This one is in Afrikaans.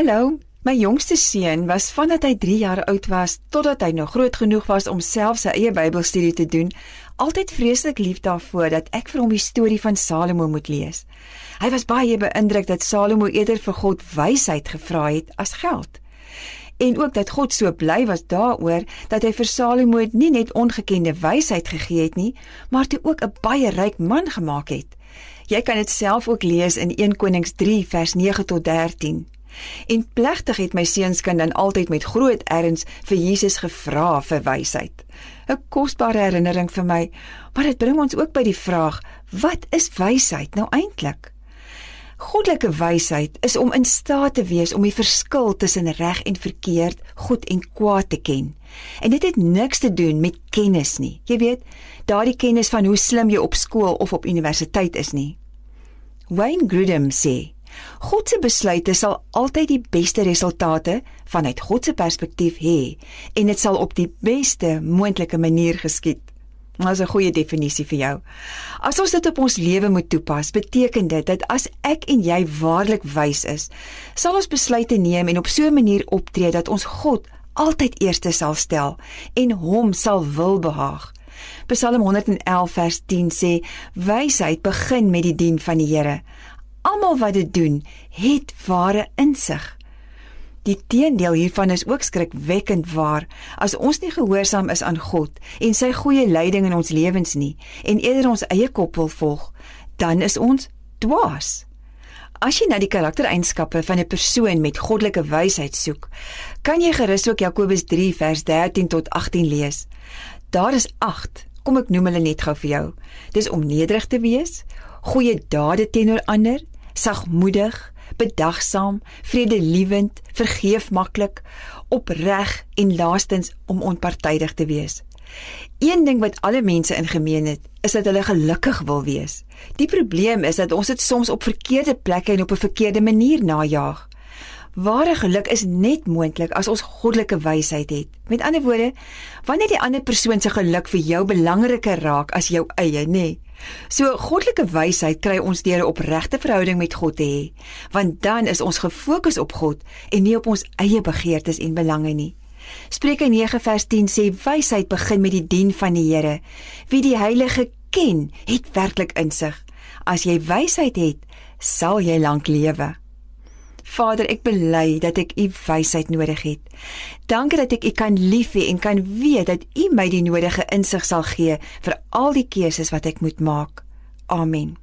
Hallo. My jongste seun was vandat hy 3 jaar oud was totdat hy nog groot genoeg was om self sy eie Bybelstudie te doen, altyd vreeslik lief daarvoor dat ek vir hom die storie van Salomo moet lees. Hy was baie beïndruk dat Salomo eerder vir God wysheid gevra het as geld. En ook dat God so bly was daaroor dat hy vir Salomo nie net ongekende wysheid gegee het nie, maar toe ook 'n baie ryk man gemaak het. Jy kan dit self ook lees in 1 Konings 3 vers 9 tot 13. En plegtig het my seunskind dan altyd met groot erns vir Jesus gevra vir wysheid. 'n Kosbare herinnering vir my, maar dit bring ons ook by die vraag: wat is wysheid nou eintlik? Goddelike wysheid is om in staat te wees om die verskil tussen reg en verkeerd, goed en kwaad te ken. En dit het niks te doen met kennis nie. Jy weet, daardie kennis van hoe slim jy op skool of op universiteit is nie. Wayne Grudem sê: God se besluite sal altyd die beste resultate vanuit God se perspektief hê en dit sal op die beste moontlike manier geskied. Dit is 'n goeie definisie vir jou. As ons dit op ons lewe moet toepas, beteken dit dat as ek en jy waarlik wys is, sal ons besluite neem en op so 'n manier optree dat ons God altyd eerste sal stel en hom sal wil behaag. Psalm 111 vers 10 sê: Wysheid begin met die dien van die Here. Almal wat dit doen, het ware insig. Die teendeel hiervan is ook skrikwekkend waar. As ons nie gehoorsaam is aan God en sy goeie leiding in ons lewens nie en eerder ons eie kop wil volg, dan is ons dwaas. As jy na die karaktereienskappe van 'n persoon met goddelike wysheid soek, kan jy gerus ook Jakobus 3 vers 13 tot 18 lees. Daar is Kom ek noem hulle net gou vir jou. Dis om nederig te wees, goeie dade teenoor ander, sagmoedig, bedagsaam, vredeliewend, vergeef maklik, opreg en laastens om onpartydig te wees. Een ding wat alle mense in gemeen het, is dat hulle gelukkig wil wees. Die probleem is dat ons dit soms op verkeerde plekke en op 'n verkeerde manier najag. Ware geluk is net moontlik as ons goddelike wysheid het. Met ander woorde, wanneer die ander persoon se geluk vir jou belangriker raak as jou eie, nê? Nee. So goddelike wysheid kry ons deur 'n opregte verhouding met God te hê, want dan is ons gefokus op God en nie op ons eie begeertes en belange nie. Spreuke 9 vers 10 sê wysheid begin met die dien van die Here. Wie die Heilige ken, het werklik insig. As jy wysheid het, sal jy lank lewe. Vader, ek bely dat ek u wysheid nodig het. Dankie dat ek u kan lief hê en kan weet dat u my die nodige insig sal gee vir al die keuses wat ek moet maak. Amen.